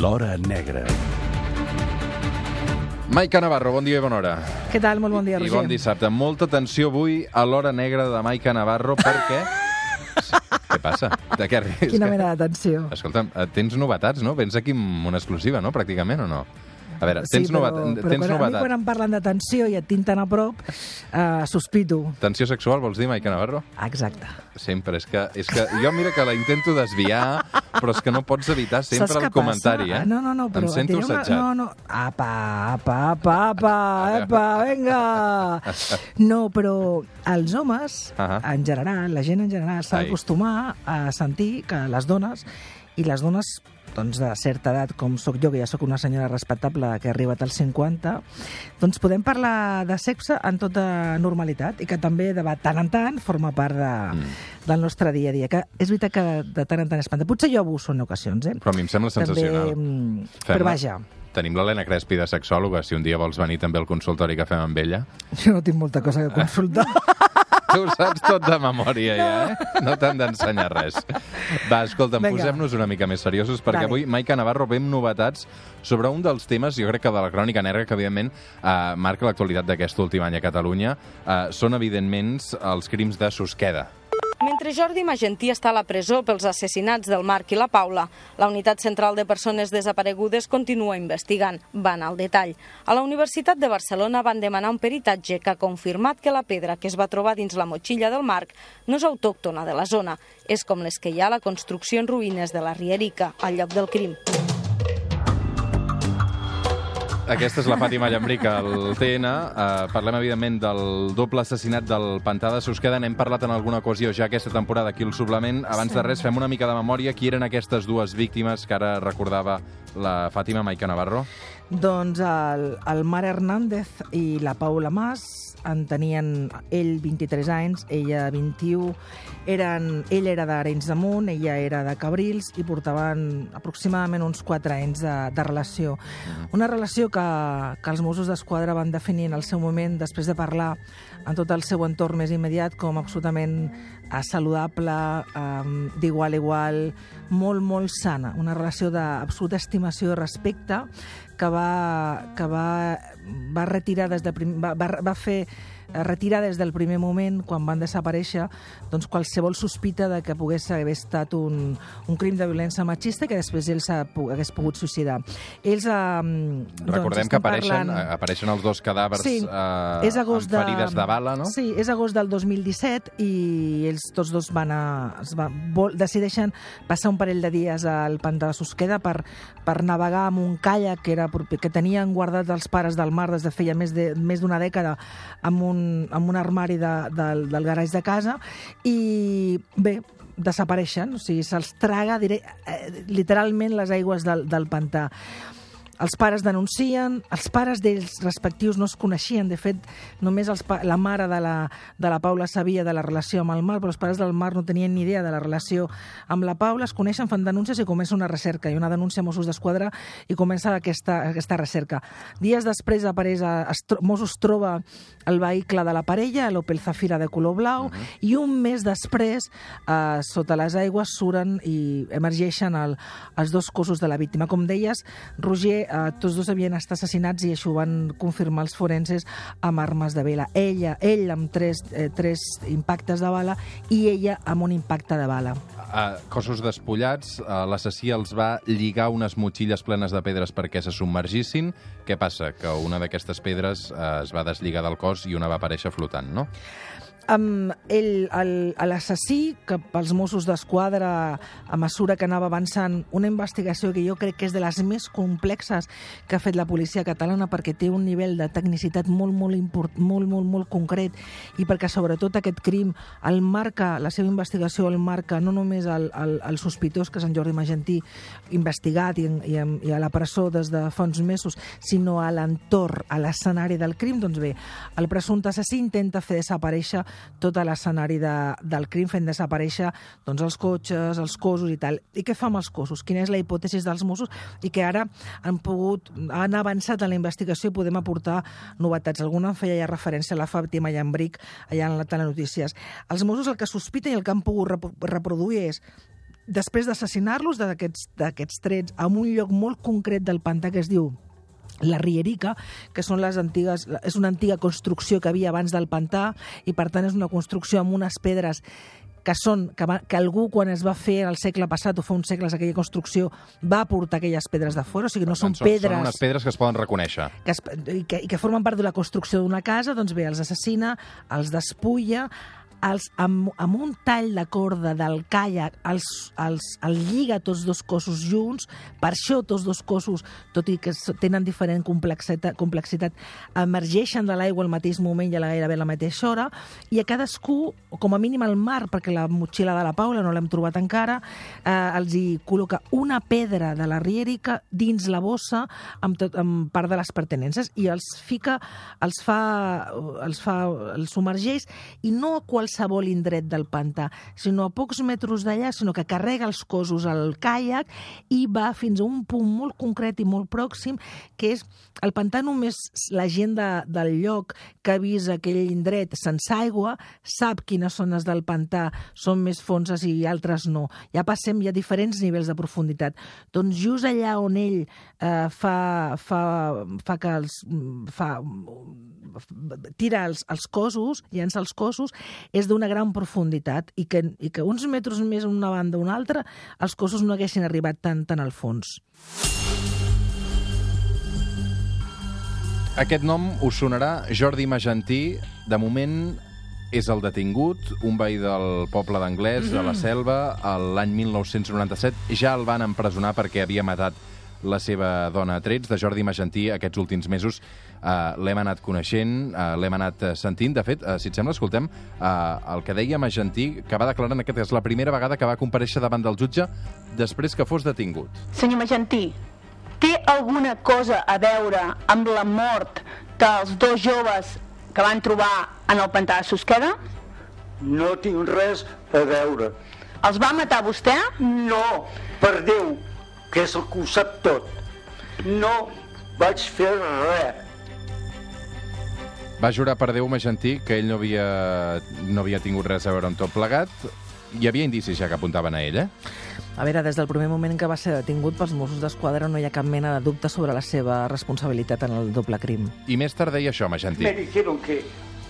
L'Hora Negra. Maica Navarro, bon dia i bona hora. Què tal? Molt bon dia, I Roger. bon dissabte. Molta atenció avui a l'Hora Negra de Maica Navarro perquè... Què passa? De què rius? Quina mena d'atenció. Escolta'm, eh, tens novetats, no? Vens aquí amb una exclusiva, no? Pràcticament, o no? A veure, tens, sí, però, novet... però tens quan, a mi novetat. quan em parlen d'atenció i et tinc tan a prop, eh, sospito. Tensió sexual, vols dir, Maica Navarro? Exacte. Sempre, és que, és que jo mira que la intento desviar, però és que no pots evitar sempre el comentari, passa? eh? No, no, no, però... Em sento una- assetjat. No, no, apa, apa, apa, apa, apa, vinga! No, però els homes, Ahà. en general, la gent en general, s'ha d'acostumar a sentir que les dones, i les dones doncs, de certa edat, com sóc jo, que ja sóc una senyora respectable que ha arribat als 50, doncs podem parlar de sexe en tota normalitat i que també de tant en tant forma part de, Mm. del nostre dia a dia. Que és veritat que de tant en tant espanta. Potser jo abuso en ocasions, eh? Però a mi em sembla sensacional. També, mm, però vaja, Tenim l'Helena Crespi de sexòloga, si un dia vols venir també al consultori que fem amb ella. jo no tinc molta cosa que consultar. Tu ho saps tot de memòria, ja, eh? No t'han d'ensenyar res. Va, escolta'm, posem-nos una mica més seriosos, perquè Vale. avui Maica Navarro ve amb novetats sobre un dels temes, jo crec que de la crònica negra, que evidentment eh, marca l'actualitat d'aquest últim any a Catalunya, eh, són evidentment els crims de Susqueda. Mentre Jordi Magentí està a la presó pels assassinats del Marc i la Paula, la Unitat Central de Persones Desaparegudes continua investigant. Van al detall. A la Universitat de Barcelona van demanar un peritatge que ha confirmat que la pedra que es va trobar dins la motxilla del Marc no és autòctona de la zona. És com les que hi ha a la construcció en ruïnes de la Rierica, al lloc del crim. Aquesta és la Fàtima Llambric al TN. Uh, parlem, evidentment, del doble assassinat del Pantà de Susqueda. N'hem parlat en alguna ocasió ja aquesta temporada aquí al suplement. Abans de res, fem una mica de memòria. Qui eren aquestes dues víctimes que ara recordava la Fàtima Maica Navarro? Doncs el, el Mar Hernández i la Paula Mas en tenien ell 23 anys, ella 21, eren, ell era d'Arenys de Munt, ella era de Cabrils i portaven aproximadament uns 4 anys de, de relació. Una relació que, que els Mossos d'Esquadra van definir en el seu moment, després de parlar en tot el seu entorn més immediat, com absolutament eh, saludable, eh, d'igual a igual, molt, molt sana. Una relació d'absoluta estimació i respecte que va, que va, va retirar des de prim, va, va, va fer retirar des del primer moment, quan van desaparèixer, doncs qualsevol sospita de que pogués haver estat un, un crim de violència machista que després ell s'ha pu- hagués pogut suïcidar. Ells, eh, doncs, Recordem que estem apareixen, parlant- parlant... apareixen els dos cadàvers Sí, eh, és agost amb ferides de bala, no? Sí, és agost del 2017 i ells tots dos van a, es va, vol, decideixen passar un parell de dies al pantà de Susqueda per, per navegar amb un caiac que, era, que tenien guardat els pares del mar des de feia més de- més d'una dècada amb un, amb un armari de, del, del garatge de casa i bé, desapareixen, o sigui, se'ls traga diré, eh, literalment les aigües del, del pantà. Els pares denuncien, els pares d'ells respectius no es coneixien, de fet, només els la mare de la, de la Paula sabia de la relació amb el Mar, però els pares del Mar no tenien ni idea de la relació amb la Paula, es coneixen, fan denúncies i comença una recerca, i una denúncia a Mossos d'Esquadra i comença aquesta, aquesta recerca. Dies després apareix, a, es, Mossos troba el vehicle de la parella, l'Opel Zafira de color blau, i un mes després, eh, sota les aigües, suren i emergeixen el, els dos cossos de la víctima. Com deies, Roger, eh, tots dos havien estat assassinats i això ho van confirmar els forenses amb armes de vela. Ella, ell amb tres, eh, tres impactes de bala i ella amb un impacte de bala. Uh, cossos despullats, uh, l'assassí els va lligar unes motxilles plenes de pedres perquè se submergissin. Què passa? Que una d'aquestes pedres uh, es va deslligar del cos i una va aparèixer flotant, no? El- l'assassí, que pels Mossos d'Esquadra, a mesura que anava avançant, una investigació que jo crec que és de les més complexes que ha fet la policia catalana perquè té un nivell de tecnicitat molt, molt, import, molt, molt, molt concret i perquè sobretot aquest crim el marca, la seva investigació el marca no només el, el, el sospitós que és en Jordi Magentí investigat i, i, i a la presó des de fa uns mesos, sinó a l'entorn, a l'escenari del crim, doncs bé, el presumpte assassí intenta fer desaparèixer tot l'escenari de, del crim, fent desaparèixer doncs, els cotxes, els cossos i tal. I què fa amb els cossos? Quina és la hipòtesi dels Mossos? I que ara han pogut, han avançat en la investigació i podem aportar novetats. Alguna en feia ja referència a la Fàtima Llambric allà en la telenotícies. Els Mossos el que sospiten i el que han pogut rep- reproduir és després d'assassinar-los d'aquests trets en un lloc molt concret del pantà que es diu la Rierica, que són les antigues, és una antiga construcció que havia abans del pantà i per tant és una construcció amb unes pedres que són, que, va, que algú quan es va fer el segle passat o fa uns segles aquella construcció va portar aquelles pedres de fora, o sigui, no són, són pedres... Són unes pedres que es poden reconèixer. Que es, i, que, I que formen part de la construcció d'una casa, doncs bé, els assassina, els despulla, els, amb, amb un tall de corda del caiac els, els, el lliga tots dos cossos junts, per això tots dos cossos, tot i que tenen diferent complexitat, complexitat emergeixen de l'aigua al mateix moment i a la gairebé a la mateixa hora, i a cadascú, com a mínim al mar, perquè la motxilla de la Paula no l'hem trobat encara, eh, els hi col·loca una pedra de la rièrica dins la bossa amb, tot, amb part de les pertenences i els fica, els fa, els fa, els submergeix i no a qualsevol qualsevol indret del pantà, sinó a pocs metres d'allà, sinó que carrega els cosos al caiac i va fins a un punt molt concret i molt pròxim, que és el pantà només la gent de, del lloc que ha vist aquell indret sense aigua sap quines zones del pantà són més fonses i altres no. Ja passem, hi ha diferents nivells de profunditat. Doncs just allà on ell eh, fa, fa, fa que els... Fa, tira els, els cossos, llença els cossos, és d'una gran profunditat i que, i que uns metres més una banda o una altra els cossos no haguessin arribat tant, tant al fons. Aquest nom us sonarà Jordi Magentí. De moment és el detingut, un veí del poble d'Anglès, mm -hmm. de la Selva, l'any 1997. Ja el van empresonar perquè havia matat la seva dona a trets. De Jordi Magentí, aquests últims mesos eh, l'hem anat coneixent, eh, l'hem anat eh, sentint. De fet, eh, si et sembla, escoltem eh, el que deia Magentí, que va declarar en aquest cas la primera vegada que va compareixer davant del jutge després que fos detingut. Senyor Magentí, té alguna cosa a veure amb la mort dels dos joves que van trobar en el pantà de Susqueda? No tinc res a veure. Els va matar vostè? No, per Déu, que és el que ho sap tot. No vaig fer res. Va jurar per Déu Magentí que ell no havia, no havia tingut res a veure amb tot plegat. Hi havia indicis ja que apuntaven a ell, eh? A veure, des del primer moment que va ser detingut pels Mossos d'Esquadra no hi ha cap mena de dubte sobre la seva responsabilitat en el doble crim. I més tard deia això, Magentí. Me dijeron que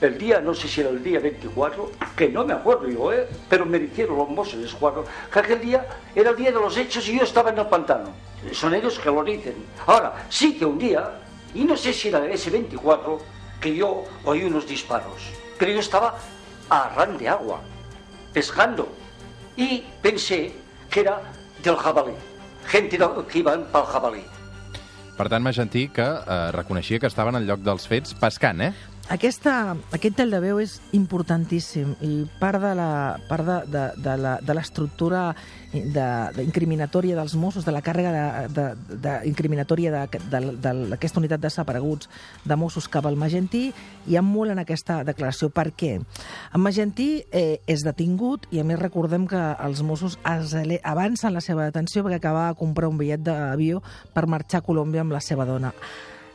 el día, no sé si era el día 24, que no me acuerdo yo, ¿eh? pero me dijeron los Mossos de Escuadra que aquel día era el día de los hechos y yo estaba en el pantano. Son ellos que lo dicen. Ahora, sí que un día, y no sé si era ese 24, que yo oí unos disparos, pero yo estaba a ran de agua, pescando, y pensé que era del jabalí, gente de- que iban para el jabalí. Per tant, Magentí, que eh, reconeixia que estaven al lloc dels fets pescant, eh? Aquesta, aquest tall de veu és importantíssim i part de la part de, de, de la- de l'estructura de- de incriminatòria dels Mossos, de la càrrega de, de, de, incriminatòria d'aquesta unitat de desapareguts de Mossos cap al Magentí, hi ha molt en aquesta declaració. Per què? En Magentí eh, és detingut i a més recordem que els Mossos avancen la seva detenció perquè acaba de comprar un bitllet d'avió per marxar a Colòmbia amb la seva dona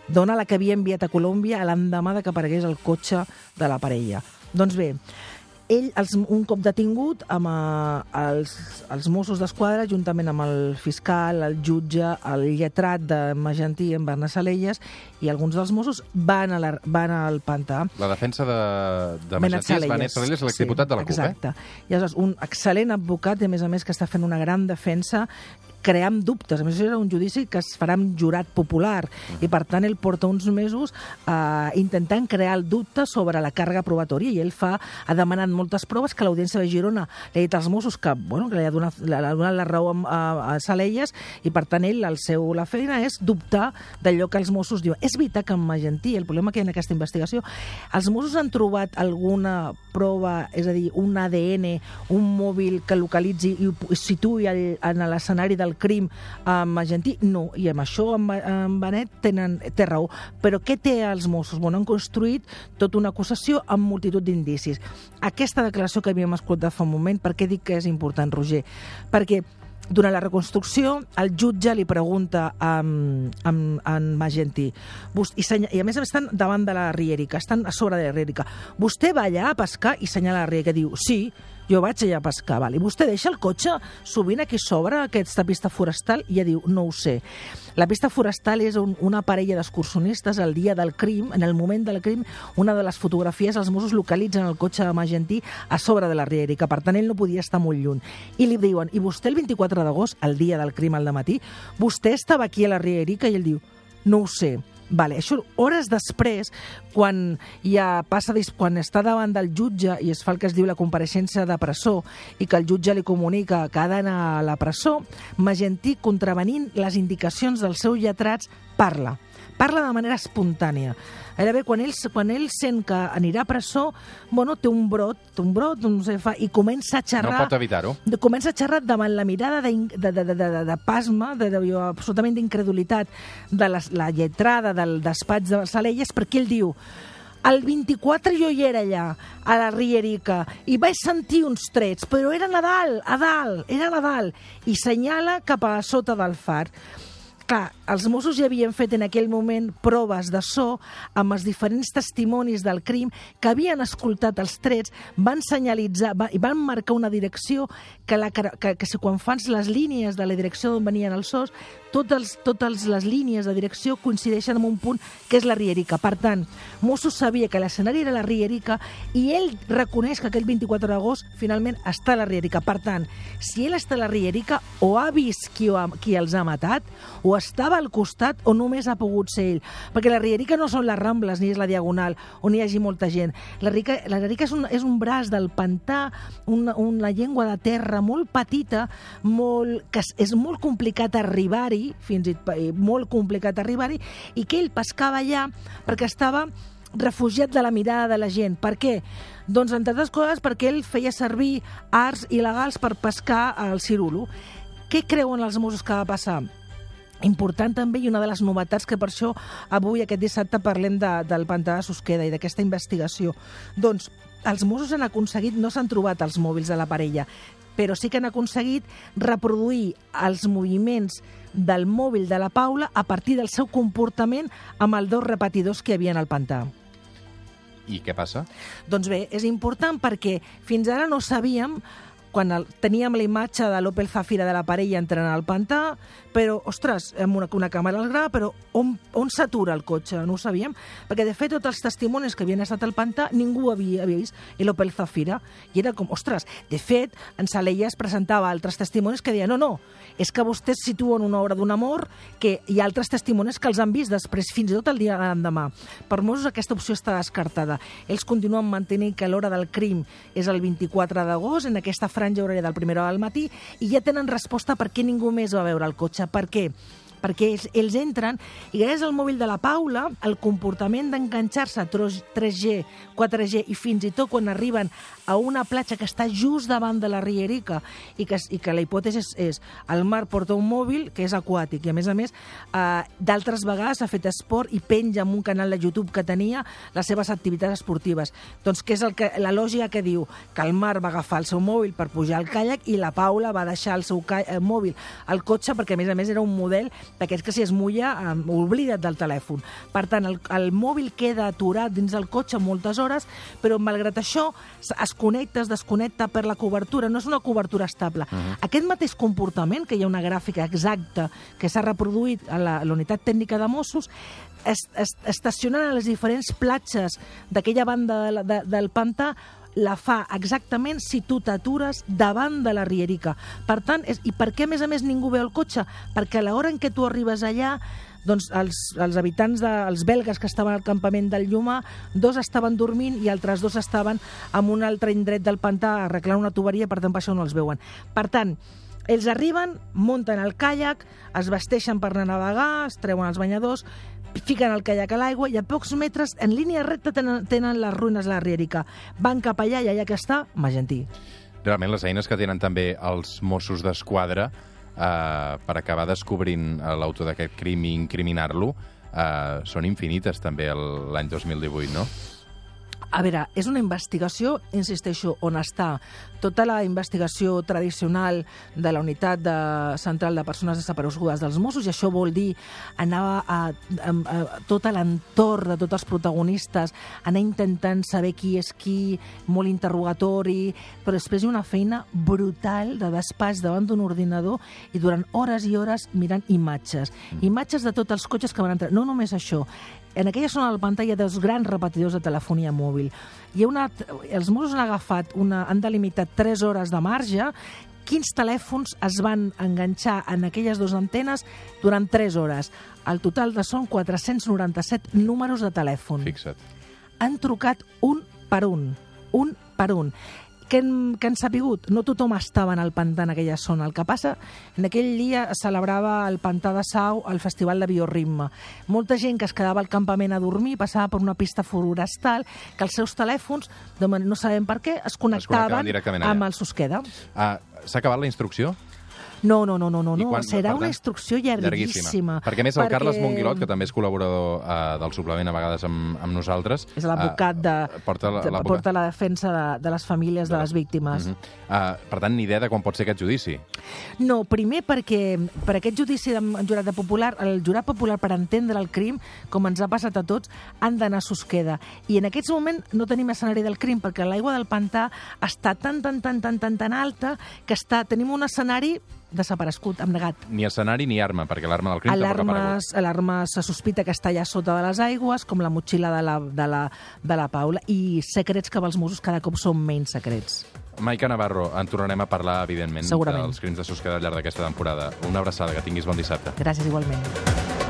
dona la que havia enviat a Colòmbia a l'endemà de que aparegués el cotxe de la parella. Doncs bé, ell, els, un cop detingut, amb eh, els, els Mossos d'Esquadra, juntament amb el fiscal, el jutge, el lletrat de Magentí, en Bernat Salelles, i alguns dels Mossos van, a la, van al pantà. La defensa de, de Magentí és Benet Salelles, l'exdiputat de la CUP, eh? exacte. I aleshores, un excel·lent advocat, i a més a més que està fent una gran defensa creant dubtes. A més, era un judici que es farà amb jurat popular i, per tant, ell porta uns mesos eh, intentant crear el dubte sobre la càrrega probatòria i ell fa, ha demanat moltes proves que l'Audiència de Girona li ha dit als Mossos que, bueno, que li ha donat, li ha donat la raó a, a, Salelles i, per tant, ell, el seu, la feina és dubtar d'allò que els Mossos diuen. És veritat que en Magentí, el problema que hi ha en aquesta investigació, els Mossos han trobat alguna prova, és a dir, un ADN, un mòbil que localitzi i situï al, en l'escenari del crim amb Magentí? No, i amb això Ba- en Benet tenen, té raó. Però què té els Mossos? Bueno, han construït tota una acusació amb multitud d'indicis. Aquesta declaració que havíem escoltat fa un moment, per què dic que és important, Roger? Perquè durant la reconstrucció, el jutge li pregunta a, a, a en Magentí, i, senya, i a més estan davant de la rièrica, estan a sobre de la rièrica. Vostè va allà a pescar i senyala la rièrica, diu, sí, Jo vaig allà a pescar, val? i vostè deixa el cotxe sovint aquí sobre aquesta pista forestal i ja diu, no ho sé. La pista forestal és un, una parella d'excursionistes el dia del crim, en el moment del crim, una de les fotografies, els Mossos localitzen el cotxe de Magentí a sobre de la Rierica, per tant ell no podia estar molt lluny. I li diuen, i vostè el 24 d'agost, el dia del crim al matí, vostè estava aquí a la Rierica? I ell diu, no ho sé. Vale, això hores després, quan ja passa, quan està davant del jutge i es fa el que es diu la compareixença de presó i que el jutge li comunica que ha d'anar a la presó, Magentí, contravenint les indicacions dels seus lletrats, parla parla de manera espontània. Gairebé quan ell, quan ell sent que anirà a presó, bueno, té un brot, té un brot, no sé, fa, i comença a xerrar... No pot evitar-ho. Comença a xerrar davant la mirada de, de, de, de, de, de pasma, de, de, de, absolutament d'incredulitat de la, la lletrada del despatx de Salelles, perquè ell diu el 24 jo hi era allà, a la Rierica, i vaig sentir uns trets, però era Nadal, a dalt, era Nadal, i senyala cap a sota del far clar, els Mossos ja havien fet en aquell moment proves de so amb els diferents testimonis del crim que havien escoltat els trets, van senyalitzar va, i van marcar una direcció que, la, que, que si quan fans les línies de la direcció d'on venien els sos, totes, totes les línies de direcció coincideixen en un punt que és la Rierica. Per tant, Mossos sabia que l'escenari era la Rierica i ell reconeix que aquell 24 d'agost finalment està a la Rierica. Per tant, si ell està a la Rierica o ha vist qui, ha, qui els ha matat o estava al costat o només ha pogut ser ell. Perquè la Rierica no són les Rambles ni és la Diagonal on hi hagi molta gent. La Rica, la Rierica és un, és un braç del pantà, una, una llengua de terra molt petita, molt, que és molt complicat arribar-hi, fins i tot molt complicat arribar-hi, i que ell pescava allà perquè estava refugiat de la mirada de la gent. Per què? Doncs, entre altres coses, perquè ell feia servir arts il·legals per pescar al cirulo. Què creuen els Mossos que va passar? Important també i una de les novetats que per això avui, aquest dissabte, parlem de, del pantà de Susqueda i d'aquesta investigació. Doncs els Mossos han aconseguit, no s'han trobat els mòbils de la parella, però sí que han aconseguit reproduir els moviments del mòbil de la Paula a partir del seu comportament amb els dos repetidors que hi havia al pantà. I què passa? Doncs bé, és important perquè fins ara no sabíem quan el, teníem la imatge de l'Opel Zafira de la parella entrant al pantà, però, ostres, amb una, una càmera al gra, però on, on s'atura el cotxe? No ho sabíem, perquè de fet tots els testimonis que havien estat al pantà ningú havia, havia vist l'Opel Zafira, i era com, ostres, de fet, en Salelles presentava altres testimonis que deien, no, no, és que vostès situen una obra d'un amor que hi ha altres testimonis que els han vist després, fins i tot el dia d'endemà. Per Mossos aquesta opció està descartada. Ells continuen mantenint que l'hora del crim és el 24 d'agost, en aquesta franja franja horària del primer hora del matí i ja tenen resposta per què ningú més va veure el cotxe. Per què? Perquè ells, ells entren i gràcies al mòbil de la Paula, el comportament d'enganxar-se a 3G, 4G i fins i tot quan arriben a una platja que està just davant de la Rierica i que, i que la hipòtesi és, és el mar porta un mòbil que és aquàtic i a més a més eh, d'altres vegades ha fet esport i penja en un canal de YouTube que tenia les seves activitats esportives. Doncs què és el que, la lògica que diu? Que el mar va agafar el seu mòbil per pujar al caiac i la Paula va deixar el seu el mòbil al cotxe perquè a més a més era un model d'aquests que si es mulla, eh, oblida't del telèfon. Per tant, el, el mòbil queda aturat dins del cotxe moltes hores, però malgrat això es connecta, es desconnecta per la cobertura, no és una cobertura estable. Uh -huh. Aquest mateix comportament, que hi ha una gràfica exacta que s'ha reproduït a la, a la unitat tècnica de Mossos, es, es, estacionant a les diferents platges d'aquella banda de, de, del pantà la fa exactament si tu t'atures davant de la Rierica. Per tant, és, i per què, a més a més, ningú veu el cotxe? Perquè a l'hora en què tu arribes allà doncs els, els habitants, de, els belgues que estaven al campament del Llumà, dos estaven dormint i altres dos estaven en un altre indret del pantà arreglant una tuberia, per tant, per això no els veuen. Per tant, ells arriben, munten el caiac, es vesteixen per anar a navegar, es treuen els banyadors, fiquen el caiac a l'aigua i a pocs metres, en línia recta, tenen, tenen les ruïnes de la Rierica. Van cap allà i allà que està Magentí. Realment, les eines que tenen també els Mossos d'Esquadra eh, per acabar descobrint eh, l'autor d'aquest crim i incriminar-lo eh, són infinites també l'any 2018, no? A veure, és una investigació, insisteixo, on està tota la investigació tradicional de la unitat de, central de persones desaparegudes dels Mossos, i això vol dir anar a, a, a, a tot l'entorn de tots els protagonistes, anar intentant saber qui és qui, molt interrogatori, però després hi ha una feina brutal de despatx davant d'un ordinador i durant hores i hores mirant imatges. Imatges de tots els cotxes que van entrar. No només això, en aquella zona del pantà hi ha dos grans repetidors de telefonia mòbil. Hi ha una, els Mossos han agafat, una, han delimitat 3 hores de marge, quins telèfons es van enganxar en aquelles dues antenes durant 3 hores. El total de són 497 números de telèfon. Fixa't. Han trucat un per un, un per un què han, què han sapigut? No tothom estava en el pantà en aquella zona. El que passa, en aquell dia es celebrava el pantà de Sau el Festival de Bioritme. Molta gent que es quedava al campament a dormir passava per una pista forestal que els seus telèfons, no sabem per què, es connectaven, directament allà. amb el Susqueda. Ah, S'ha acabat la instrucció? No, no, no, no, no, no. quan- serà per una tant, instrucció llarguíssima. Perquè a més el Perquè Carles Monguilot, que també és col·laborador eh, del suplement a vegades amb, amb nosaltres... És l'advocat de, eh, porta, la, de, porta la defensa de, de les famílies de, De les víctimes. Mhm. Ah, per tant, ni idea de quan pot ser aquest judici. No, primer perquè per aquest judici de jurat de popular, el jurat popular per entendre el crim, com ens ha passat a tots, han d'anar a Susqueda. I en aquests moments no tenim escenari del crim perquè l'aigua del pantà està tan, tan, tan, tan, tan, tan alta que està, tenim un escenari desaparegut, negat. Ni escenari ni arma, perquè l'arma del crim tampoc ha aparegut. Alarmes se sospita que està allà sota de les aigües, com la motxilla de la, de la, de la Paula, i secrets que pels Mossos cada cop són menys secrets. Maica Navarro, en tornarem a parlar, evidentment, Segurament. dels crims de Susqueda al llarg d'aquesta temporada. Una abraçada, que tinguis bon dissabte. Gràcies igualment.